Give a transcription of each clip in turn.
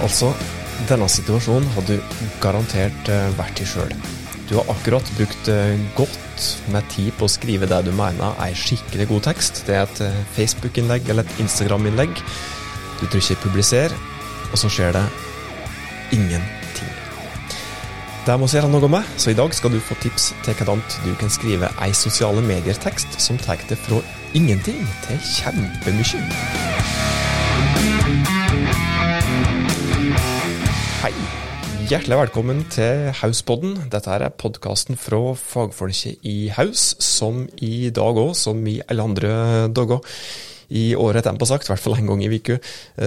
Altså, denne situasjonen har du garantert eh, vært i sjøl. Du har akkurat brukt eh, godt med tid på å skrive det du mener er skikkelig god tekst. Det er et eh, Facebook-innlegg eller et Instagram-innlegg. Du trykker 'publiser', og så skjer det ingenting. Det må vi gjøre noe med, så i dag skal du få tips til hvordan du kan skrive ei sosiale medier-tekst som tar det fra ingenting til kjempemye. Hei. Hjertelig velkommen til Hauspodden. Dette er podkasten fra fagfolket i Haus, som i dag òg, som i alle andre dager i året etterpå sagt, i hvert fall en gang i uka,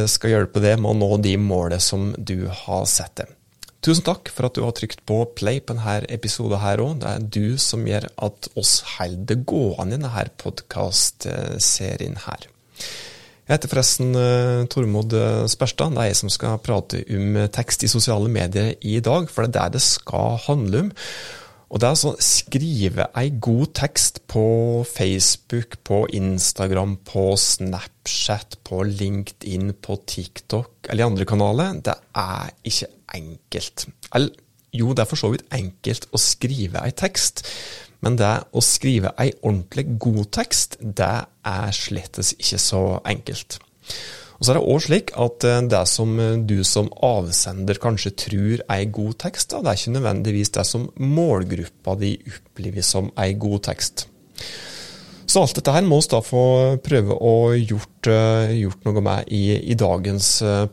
skal hjelpe deg med å nå de målene som du har sett deg. Tusen takk for at du har trykt på play på denne episoden her òg. Det er du som gjør at oss holder det gående i denne podkastserien her. Jeg heter forresten Tormod Sperstad. Det er jeg som skal prate om tekst i sosiale medier i dag, for det er det det skal handle om. Og det er altså skrive ei god tekst på Facebook, på Instagram, på Snapchat, på LinkedIn, på TikTok eller i andre kanaler. Det er ikke enkelt. Eller jo, det er for så vidt enkelt å skrive ei tekst, men det å skrive ei ordentlig god tekst, det er slettes ikke så enkelt. Og så er det òg slik at det som du som avsender kanskje tror er ei god tekst, det er ikke nødvendigvis det som målgruppa di opplever som ei god tekst. Så alt dette her må vi da få prøve å gjort, gjort noe med i, i dagens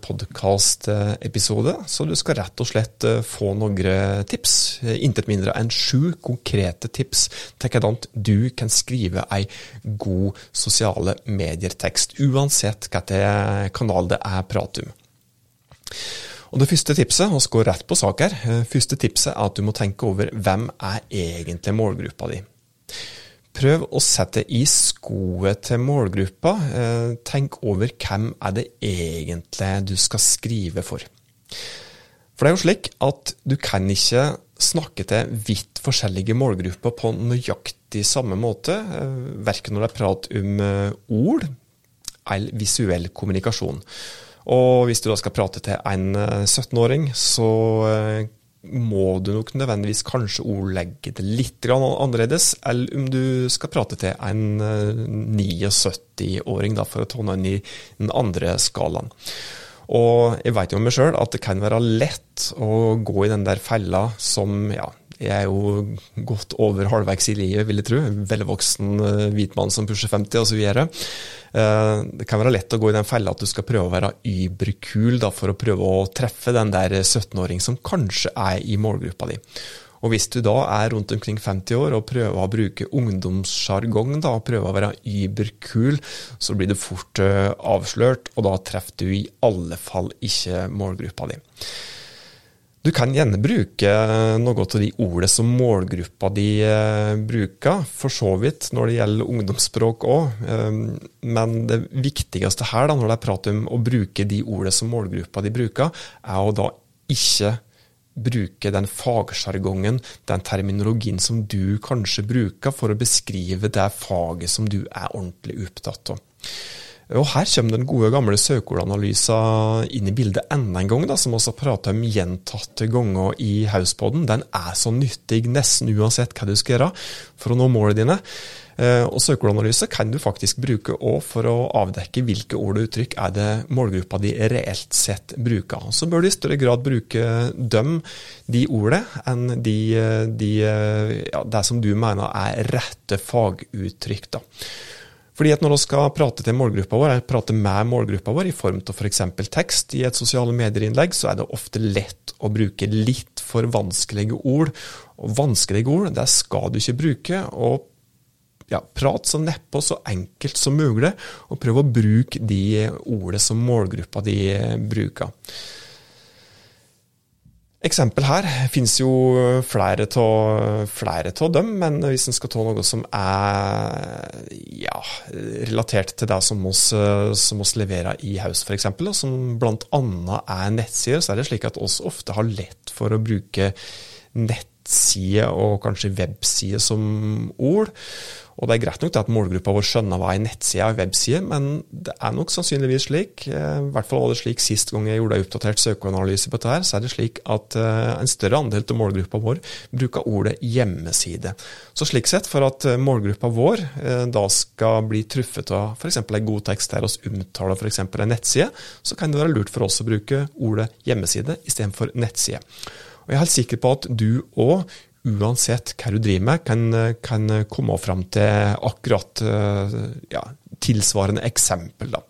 podkastepisode. Så du skal rett og slett få noen tips, intet mindre enn sju konkrete tips til hvordan du kan skrive ei god sosiale medier-tekst, uansett hvilken kanal det er prat om. Og Det første tipset, vi går rett på sak her, første tipset er at du må tenke over hvem er egentlig målgruppa di. Prøv å sette i skoet til målgruppa. Tenk over hvem er det egentlig du skal skrive for. For det er jo slik at du kan ikke snakke til vidt forskjellige målgrupper på nøyaktig samme måte, verken når det er prat om ord eller visuell kommunikasjon. Og hvis du da skal prate til en 17-åring, så må du nok nødvendigvis kanskje ordlegge det litt annerledes, eller om du skal prate til en 79-åring, for å ta inn i den andre skalaen. Og jeg vet jo meg sjøl at det kan være lett å gå i den der fella som ja, jeg er jo godt over halvveis i livet, vil jeg tro. Velvoksen hvit mann som pusher 50 osv. Det kan være lett å gå i den fella at du skal prøve å være überkul for å prøve å treffe den der 17-åring som kanskje er i målgruppa di. Og hvis du da er rundt omkring 50 år og prøver å bruke ungdomssjargong, prøver å være überkul, så blir du fort avslørt, og da treffer du i alle fall ikke målgruppa di. Du kan gjerne bruke noe av de ordene som målgruppa di bruker, for så vidt når det gjelder ungdomsspråk òg, men det viktigste her, da, når det er prat om å bruke de ordene som målgruppa di bruker, er å da ikke bruke den fagsjargongen, den terminologien som du kanskje bruker for å beskrive det faget som du er ordentlig opptatt av. Og Her kommer den gode, gamle søkeordanalysen inn i bildet enda en gang, da, som vi har prata om gjentatte ganger i Hauspodden. Den er så nyttig nesten uansett hva du skal gjøre for å nå målene dine. Og Søkeordanalyse kan du faktisk bruke også for å avdekke hvilke ord og uttrykk er det målgruppa di reelt sett bruker. Så bør du i større grad bruke dem, de ordene, enn de, de, ja, det som du mener er rette faguttrykk. da. Fordi at Når vi skal prate til målgruppa vår, eller prate med målgruppa vår i form av f.eks. tekst i et sosiale medier-innlegg, så er det ofte lett å bruke litt for vanskelige ord. Og Vanskelige ord det skal du ikke bruke. og ja, Prat så nedpå så enkelt som mulig, og prøv å bruke de ordene som målgruppa di bruker. Eksempel her finnes jo flere av dem, men hvis en skal ta noe som er ja, relatert til det som vi leverer i Haus f.eks., som bl.a. er nettsider, så er det slik at oss ofte har lett for å bruke nett nettside og kanskje webside som ord. Og det er greit nok at målgruppa vår skjønner hva ei nettside og webside, men det er nok sannsynligvis slik, eh, i hvert fall var det slik sist gang jeg gjorde en oppdatert søkeanalyse på dette, her, så er det slik at eh, en større andel av målgruppa vår bruker ordet hjemmeside. Så slik sett, for at eh, målgruppa vår da skal bli truffet av f.eks. en god tekst der vi omtaler f.eks. en nettside, så kan det være lurt for oss å bruke ordet hjemmeside istedenfor nettside. Og Jeg er helt sikker på at du òg uansett hva du driver med, kan, kan komme fram til akkurat eh, ja, tilsvarende eksempel. Da.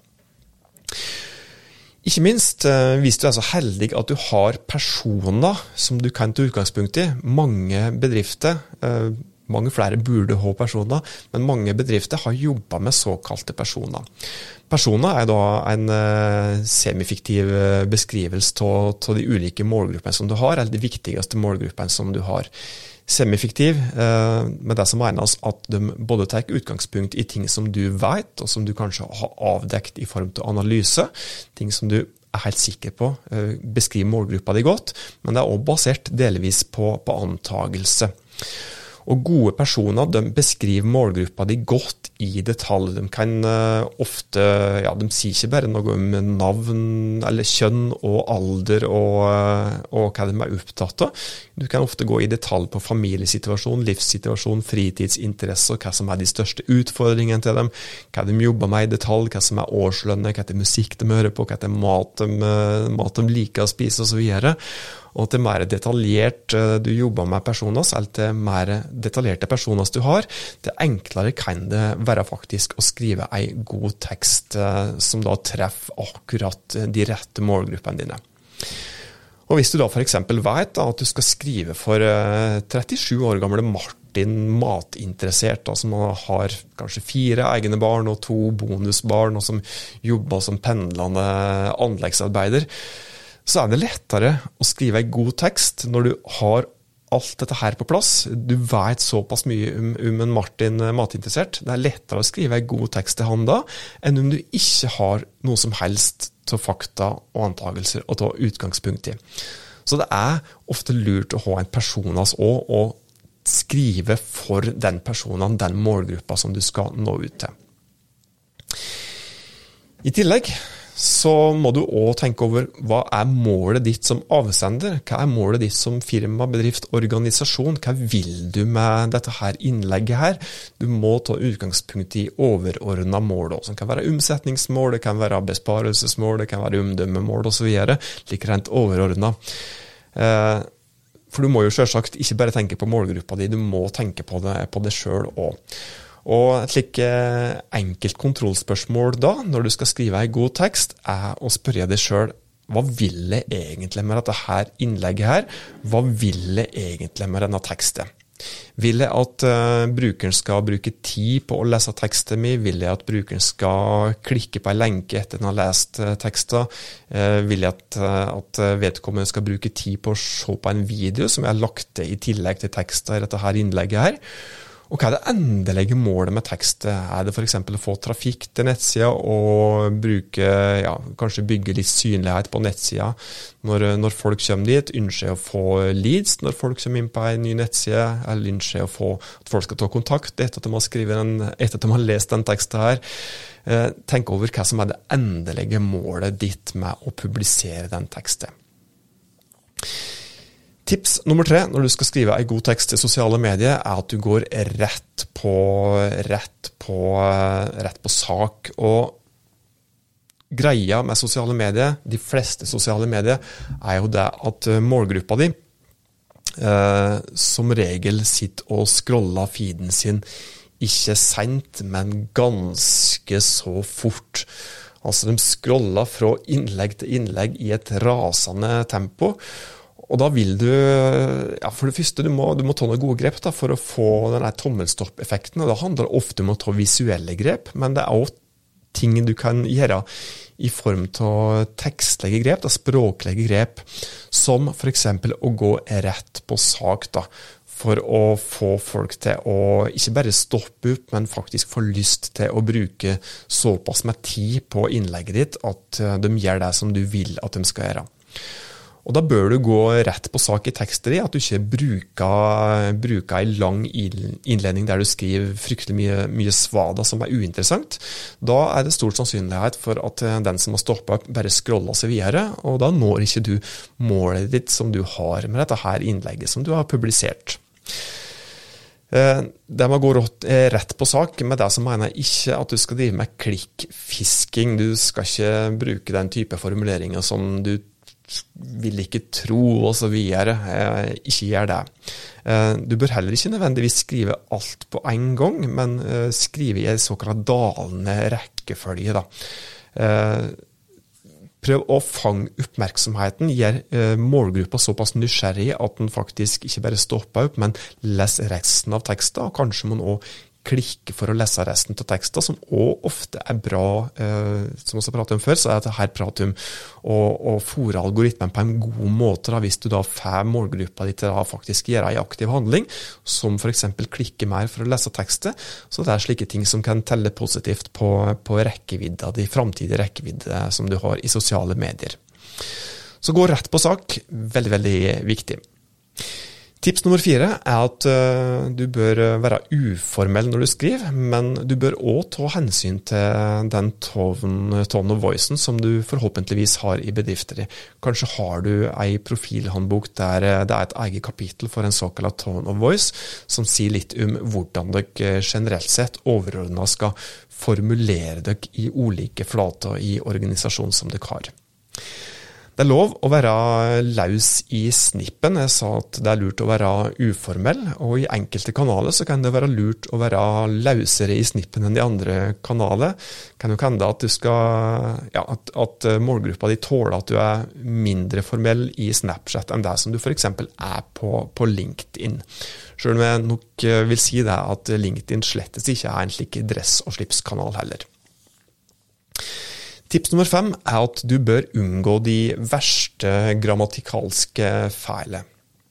Ikke minst, eh, hvis du er så heldig at du har personer som du kan ta utgangspunkt i. Mange bedrifter eh, mange flere burde ha personer, men mange bedrifter har jobba med såkalte personer. Personer er da en uh, semifiktiv eh, beskrivelse av de ulike målgruppene som du har, eller de viktigste målgruppene som du har. Semifiktiv uh, med det som menes at de både tar utgangspunkt i ting som du vet, og som du kanskje har avdekt i form av analyse. Ting som du er helt sikker på beskriver målgruppa di godt, men det er òg basert delvis på, på antagelse. Og gode personer de beskriver målgruppa di godt i detalj. De kan uh, ofte ja, De sier ikke bare noe om navn eller kjønn og alder og, uh, og, hva de er opptatt av. Du kan ofte gå i detalj på familiesituasjon, livssituasjon, fritidsinteresser, hva som er de største utfordringene til dem, hva de jobber med i detalj, hva som er årslønnet, hva det er musikk de hører på, hva det er mat de, uh, mat de liker å spise osv. Og til mer detaljert eh, du jobber med personer, eller til mer detaljerte personer du har, til enklere kan det være faktisk å skrive ei god tekst eh, som da treffer akkurat de rette målgruppene dine. Og Hvis du da f.eks. vet da, at du skal skrive for 37 eh, år gamle Martin matinteressert, da, som har kanskje fire egne barn og to bonusbarn, og som jobber som pendlende anleggsarbeider, så er det lettere å skrive en god tekst når du har alt dette her på plass. Du vet såpass mye om, om en Martin matinteressert. Det er lettere å skrive en god tekst til han da, enn om du ikke har noe som helst av fakta og antakelser å ta utgangspunkt i. Så det er ofte lurt å ha en personas òg, og skrive for den personen, den målgruppa som du skal nå ut til. I tillegg så må du òg tenke over hva er målet ditt som avsender? Hva er målet ditt som firma, bedrift, organisasjon? Hva vil du med dette her innlegget her? Du må ta utgangspunkt i overordna mål, som kan være omsetningsmål, det kan være besparelsesmål, det kan være omdømmemål osv. Like rent overordna. Eh, for du må jo selvsagt ikke bare tenke på målgruppa di, du må tenke på det, på det sjøl òg. Og et slikt eh, enkelt kontrollspørsmål da, når du skal skrive en god tekst, er å spørre deg sjøl hva vil jeg egentlig med dette her innlegget her? Hva vil jeg egentlig med denne teksten? Vil jeg at uh, brukeren skal bruke tid på å lese teksten min? Vil jeg at brukeren skal klikke på en lenke etter den har lest uh, teksten? Uh, vil jeg at, at, vedkommende skal bruke tid på å se på en video som jeg har lagt til i tillegg til teksten i dette her innlegget her? Og hva er det endelige målet med tekst? Er det f.eks. å få trafikk til nettsida og bruke, ja, kanskje bygge litt synlighet på nettsida når, når, folk kommer dit? Ønsker å få leads når folk kommer inn på en ny nettside? Eller ønsker å få at folk skal ta kontakt etter at de har, en, etter at de har lest den teksten her? Eh, tenk over hva som er det endelige målet ditt med å publisere den teksten. Tips nummer tre når du skal skrive ei god tekst til sosiale medier, er at du går rett på, rett på, rett på sak. Og greia med sosiale medier, de fleste sosiale medier, er jo det at målgruppa di eh, som regel sitter og scroller feeden sin ikke seint, men ganske så fort. Altså, de scroller fra innlegg til innlegg i et rasende tempo. Og da vil du ja, For det første, du må, du må ta noen gode grep da, for å få den tommelstoppeffekten. og Da handler det ofte om å ta visuelle grep, men det er òg ting du kan gjøre i form av tekstlige grep, da, språklige grep, som f.eks. å gå rett på sak. da, for å få folk til å ikke bare stoppe opp, men faktisk få lyst til å bruke såpass med tid på innlegget ditt at de gjør det som du vil at de skal gjøre. Og Da bør du gå rett på sak i teksten din, at du ikke bruker, bruker ei lang innledning der du skriver fryktelig mye, mye svada som er uinteressant. Da er det stor sannsynlighet for at den som har stoppa opp, bare scroller seg videre, og da når ikke du målet ditt som du har med dette her innlegget som du har publisert. Eh, det må gå eh, rett på sak, med det så mener ikke at du skal drive med klikkfisking. Du skal ikke bruke den type formuleringer som du vil ikke tro, osv. Eh, ikke gjør det. Eh, du bør heller ikke nødvendigvis skrive alt på en gang, men eh, skrive i en såkalt dalende rekkefølge. Da. Prøv å fange oppmerksomheten, gjør målgruppa såpass nysgjerrig at den faktisk ikke bare stopper opp, men leser resten av teksten, og kanskje man òg klikke for å lese resten av teksten, som òg ofte er bra. Eh, som vi har pratet om før, så er det her prat om å, å fòre algoritmen på en god måte. Da, hvis du da får målgruppa di til å faktisk gjøre en aktiv handling, som f.eks. klikke mer for å lese tekster, Så det er slike ting som kan telle positivt på, på rekkevidda, de framtidig rekkevidde som du har i sosiale medier. Så gå rett på sak. Veldig, veldig viktig. Tips nummer fire er at uh, du bør eh, være uformell når du skriver, men du bør òg ta hensyn til den tone of voicen som du forhåpentligvis har i bedrifter. Kanskje har du ei profilhåndbok der eh, det er et eget kapittel for en såkalt tone of voice, som sier litt om hvordan dere generelt sett overordna skal formulere dere i ulike flater i organisasjonen som dere har. Det er lov å være laus i snippen. Jeg sa at det er lurt å være uformell, og i enkelte kanaler så kan det være lurt å være lausere i snippen enn i andre kanaler. Kan jo hende at, ja, at, at målgruppa di tåler at du er mindre formell i Snapchat enn det som du f.eks. er på, på LinkedIn. Selv om jeg nok vil si det at LinkedIn slettes ikke er en slik dress- og slipskanal heller. Tips nummer fem er at du bør unngå de verste grammatikalske feilene.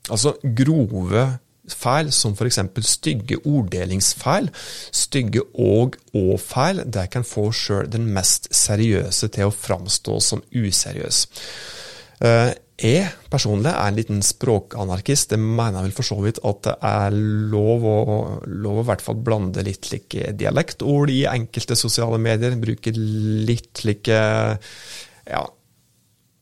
Altså grove feil, som f.eks. stygge orddelingsfeil, stygge og og-feil, der kan få sjøl den mest seriøse til å framstå som useriøs. Jeg personlig er en liten språkanarkist. Det mener jeg vel for så vidt at det er lov å, lov å hvert fall blande litt like dialektord i enkelte sosiale medier. Bruke litt like ja,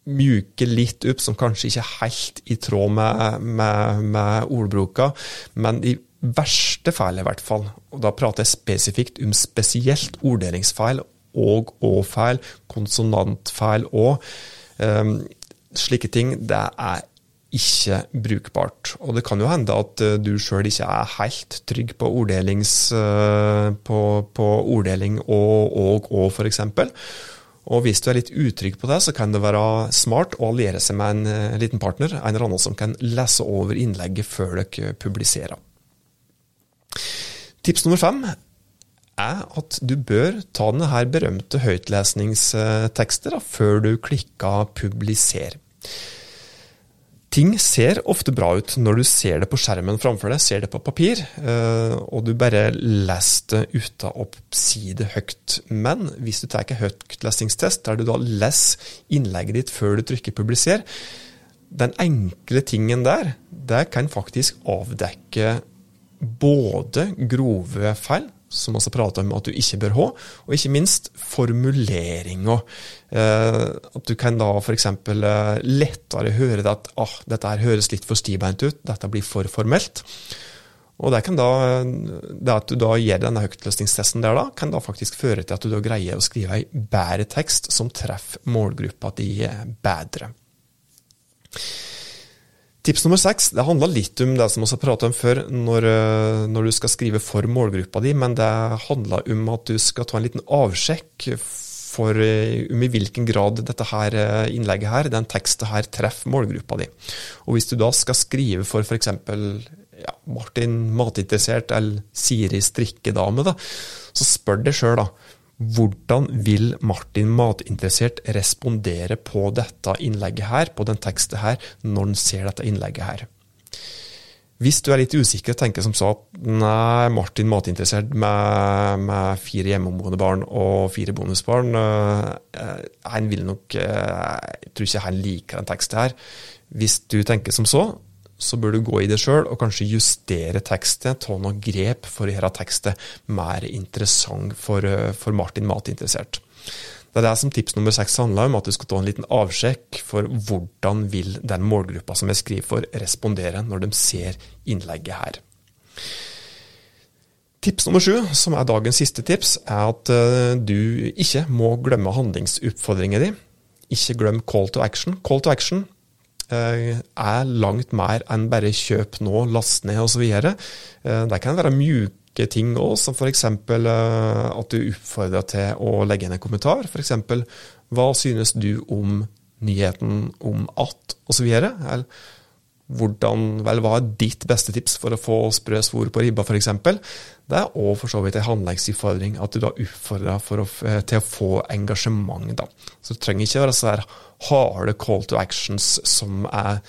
mjuke litt opp, som kanskje ikke er helt i tråd med, med, med ordbruka. Men i verste feil, i hvert fall, og da prater jeg spesifikt om spesielt orddelingsfeil og å-feil, konsonantfeil òg slike ting, det er ikke brukbart. Og det kan jo hende at eh, du sjøl ikke er helt trygg på, eh, på, på orddeling og og og, f.eks. Og hvis du er litt utrygg på det, så kan det være smart å alliere seg med en eh, liten partner, en eller annen som kan lese over innlegget før dere publiserer. Tips nummer fem er at du bør ta denne berømte høytlesningstekster før du klikker 'publiser'. Ting ser ofte bra ut når du ser det på skjermen framfor deg, ser det på papir, eh, og du bare leser det uten å si høyt. Men hvis du tar en høytlesningstest, der du da leser innlegget ditt før du trykker 'publiser', den enkle tingen der, det kan faktisk avdekke både grove feil, som også prater om at du ikke bør ha, og ikke minst formuleringa. Eh, at du kan da f.eks. Eh, lettere høre at ah, dette her høres litt for stivbeint ut, dette blir for formelt. Og det, da, det at du da gjør denne høytløsningstesten der, da, kan da faktisk føre til at du da greier å skrive ei bedre tekst som treffer målgruppa di bedre. Tips nummer seks det handler litt om det som vi har pratet om før, når, eh, når, du skal skrive for målgruppa di, men det handler om at du skal ta en liten avsjekk for eh, om i hvilken grad dette her eh, innlegget her, den teksten her, treffer målgruppa di. Og Hvis du da skal skrive for f.eks. Ja, Martin matinteressert eller Siri strikkedame, da, så spør deg sjøl da, hvordan vil Martin matinteressert respondere på dette innlegget her, på den teksten her, når han ser dette innlegget her? Hvis du er litt usikker og tenker som så nei, Martin matinteressert med, med fire hjemmeboende barn og fire bonusbarn, han vil nok uh, Jeg tror ikke han liker den teksten her. Hvis du tenker som så, så bør du gå i det sjøl og kanskje justere tekstet, ta noen grep for å gjøre tekstet mer interessant for, uh, for Martin matinteressert. Det er det som tips nummer seks handler om, at du skal ta en liten avsjekk for hvordan vil den målgruppa som jeg skriver for, respondere når de ser innlegget her. Tips nummer sju, som er dagens siste tips, er at eh, du ikke må glemme handlingsoppfordringen din. Ikke glem call to action. Call to action eh, er langt mer enn bare kjøp nå, last ned osv. Eh, det kan være mjuke ting òg, som f.eks. Uh, at du oppfordrer til å legge inn en kommentar. F.eks.: Hva synes du om nyheten om at osv.? Eller hvordan, vel, hva er ditt beste tips for å få sprø svor på ribba, f.eks.? Det er òg for så vidt en handlingsutfordring, at du da oppfordrer eh, til å få engasjement. da. Så det trenger ikke være så harde call to actions som er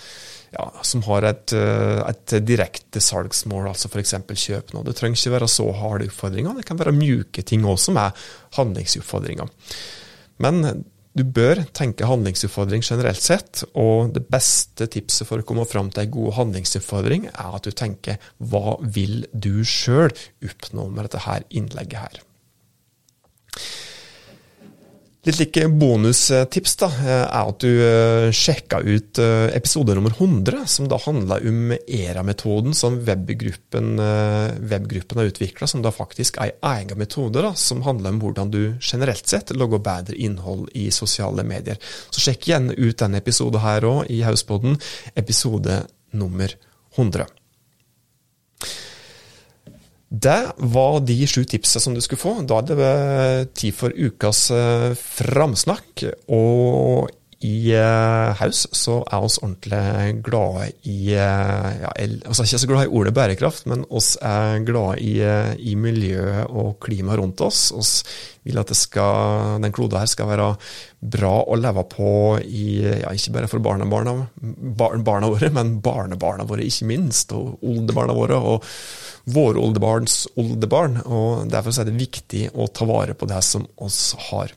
ja, som har et, eh, et direkte salgsmål, altså f.eks. kjøp nå. Det trenger ikke være så harde utfordringer, det kan være mjuke ting òg som er handlingsutfordringer. Men du bør tenke handlingsutfordring generelt sett, og det beste tipset for å komme fram til en god handlingsutfordring, er at du tenker hva vil du sjøl oppnå med dette her innlegget her. Litt like bonustips da, er at du eh, sjekka ut eh, episode nummer 100, som da handla om ERA-metoden som webgruppen, eh, webgruppen har utvikla, som da faktisk er en egen metode da, som handler om hvordan du generelt sett lager bedre innhold i sosiale medier. Så sjekk igjen ut denne episoden her òg, i Hauspodden, episode nummer 100. Det var de sju tipsene som du skulle få. Da er det tid for ukas eh, framsnakk. Og i uh, Haus så er oss ordentlig glade i ja, altså Ikke så glade i ordet bærekraft, men oss er glade i, i miljøet og klimaet rundt oss. Oss vil at skal, den kloden her skal være bra å leve på i, ja, ikke bare for barnebarna, barna, barna våre, men barnebarna våre, ikke minst, og oldebarna våre. og våre oldebarns oldebarn. og Derfor er det viktig å ta vare på det som oss har.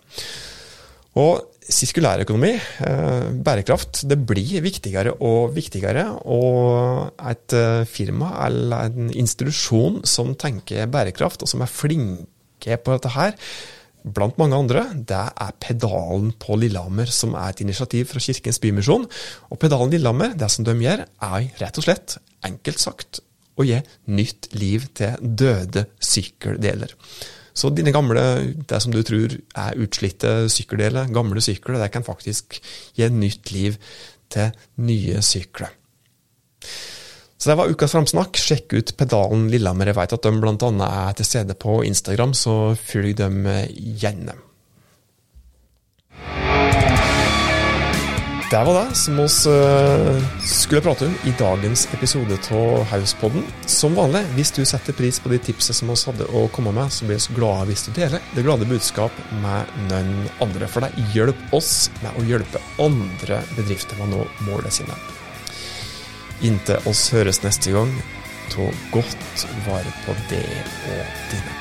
Og sirkulærøkonomi, eh, bærekraft, det blir viktigere og viktigere. Og et eh, firma eller en institusjon som tenker bærekraft, og som er flinke på dette her, blant mange andre, det er Pedalen på Lillehammer, som er et initiativ fra Kirkens Bymisjon. Og Pedalen Lillehammer, det som de gjør, er rett og slett, enkelt sagt, å gi nytt liv til døde sykkeldeler. Så dine gamle, det som du tror er utslitte sykkeldeler, gamle sykler, det kan faktisk gi nytt liv til nye sykler. Så det var ukas framsnakk. Sjekk ut Pedalen Lillehammer. Jeg vet at de bl.a. er til stede på Instagram, så følg dem gjerne. Det var det som vi uh, skulle prate om i dagens episode av Hauspodden. Som vanlig, hvis du setter pris på de tipsene som vi hadde å komme med, så blir vi glade hvis du deler det glade budskap med noen andre. For det hjelper oss med å hjelpe andre bedrifter med å nå målene sine. Inntil oss høres neste gang, ta godt vare på det og dine.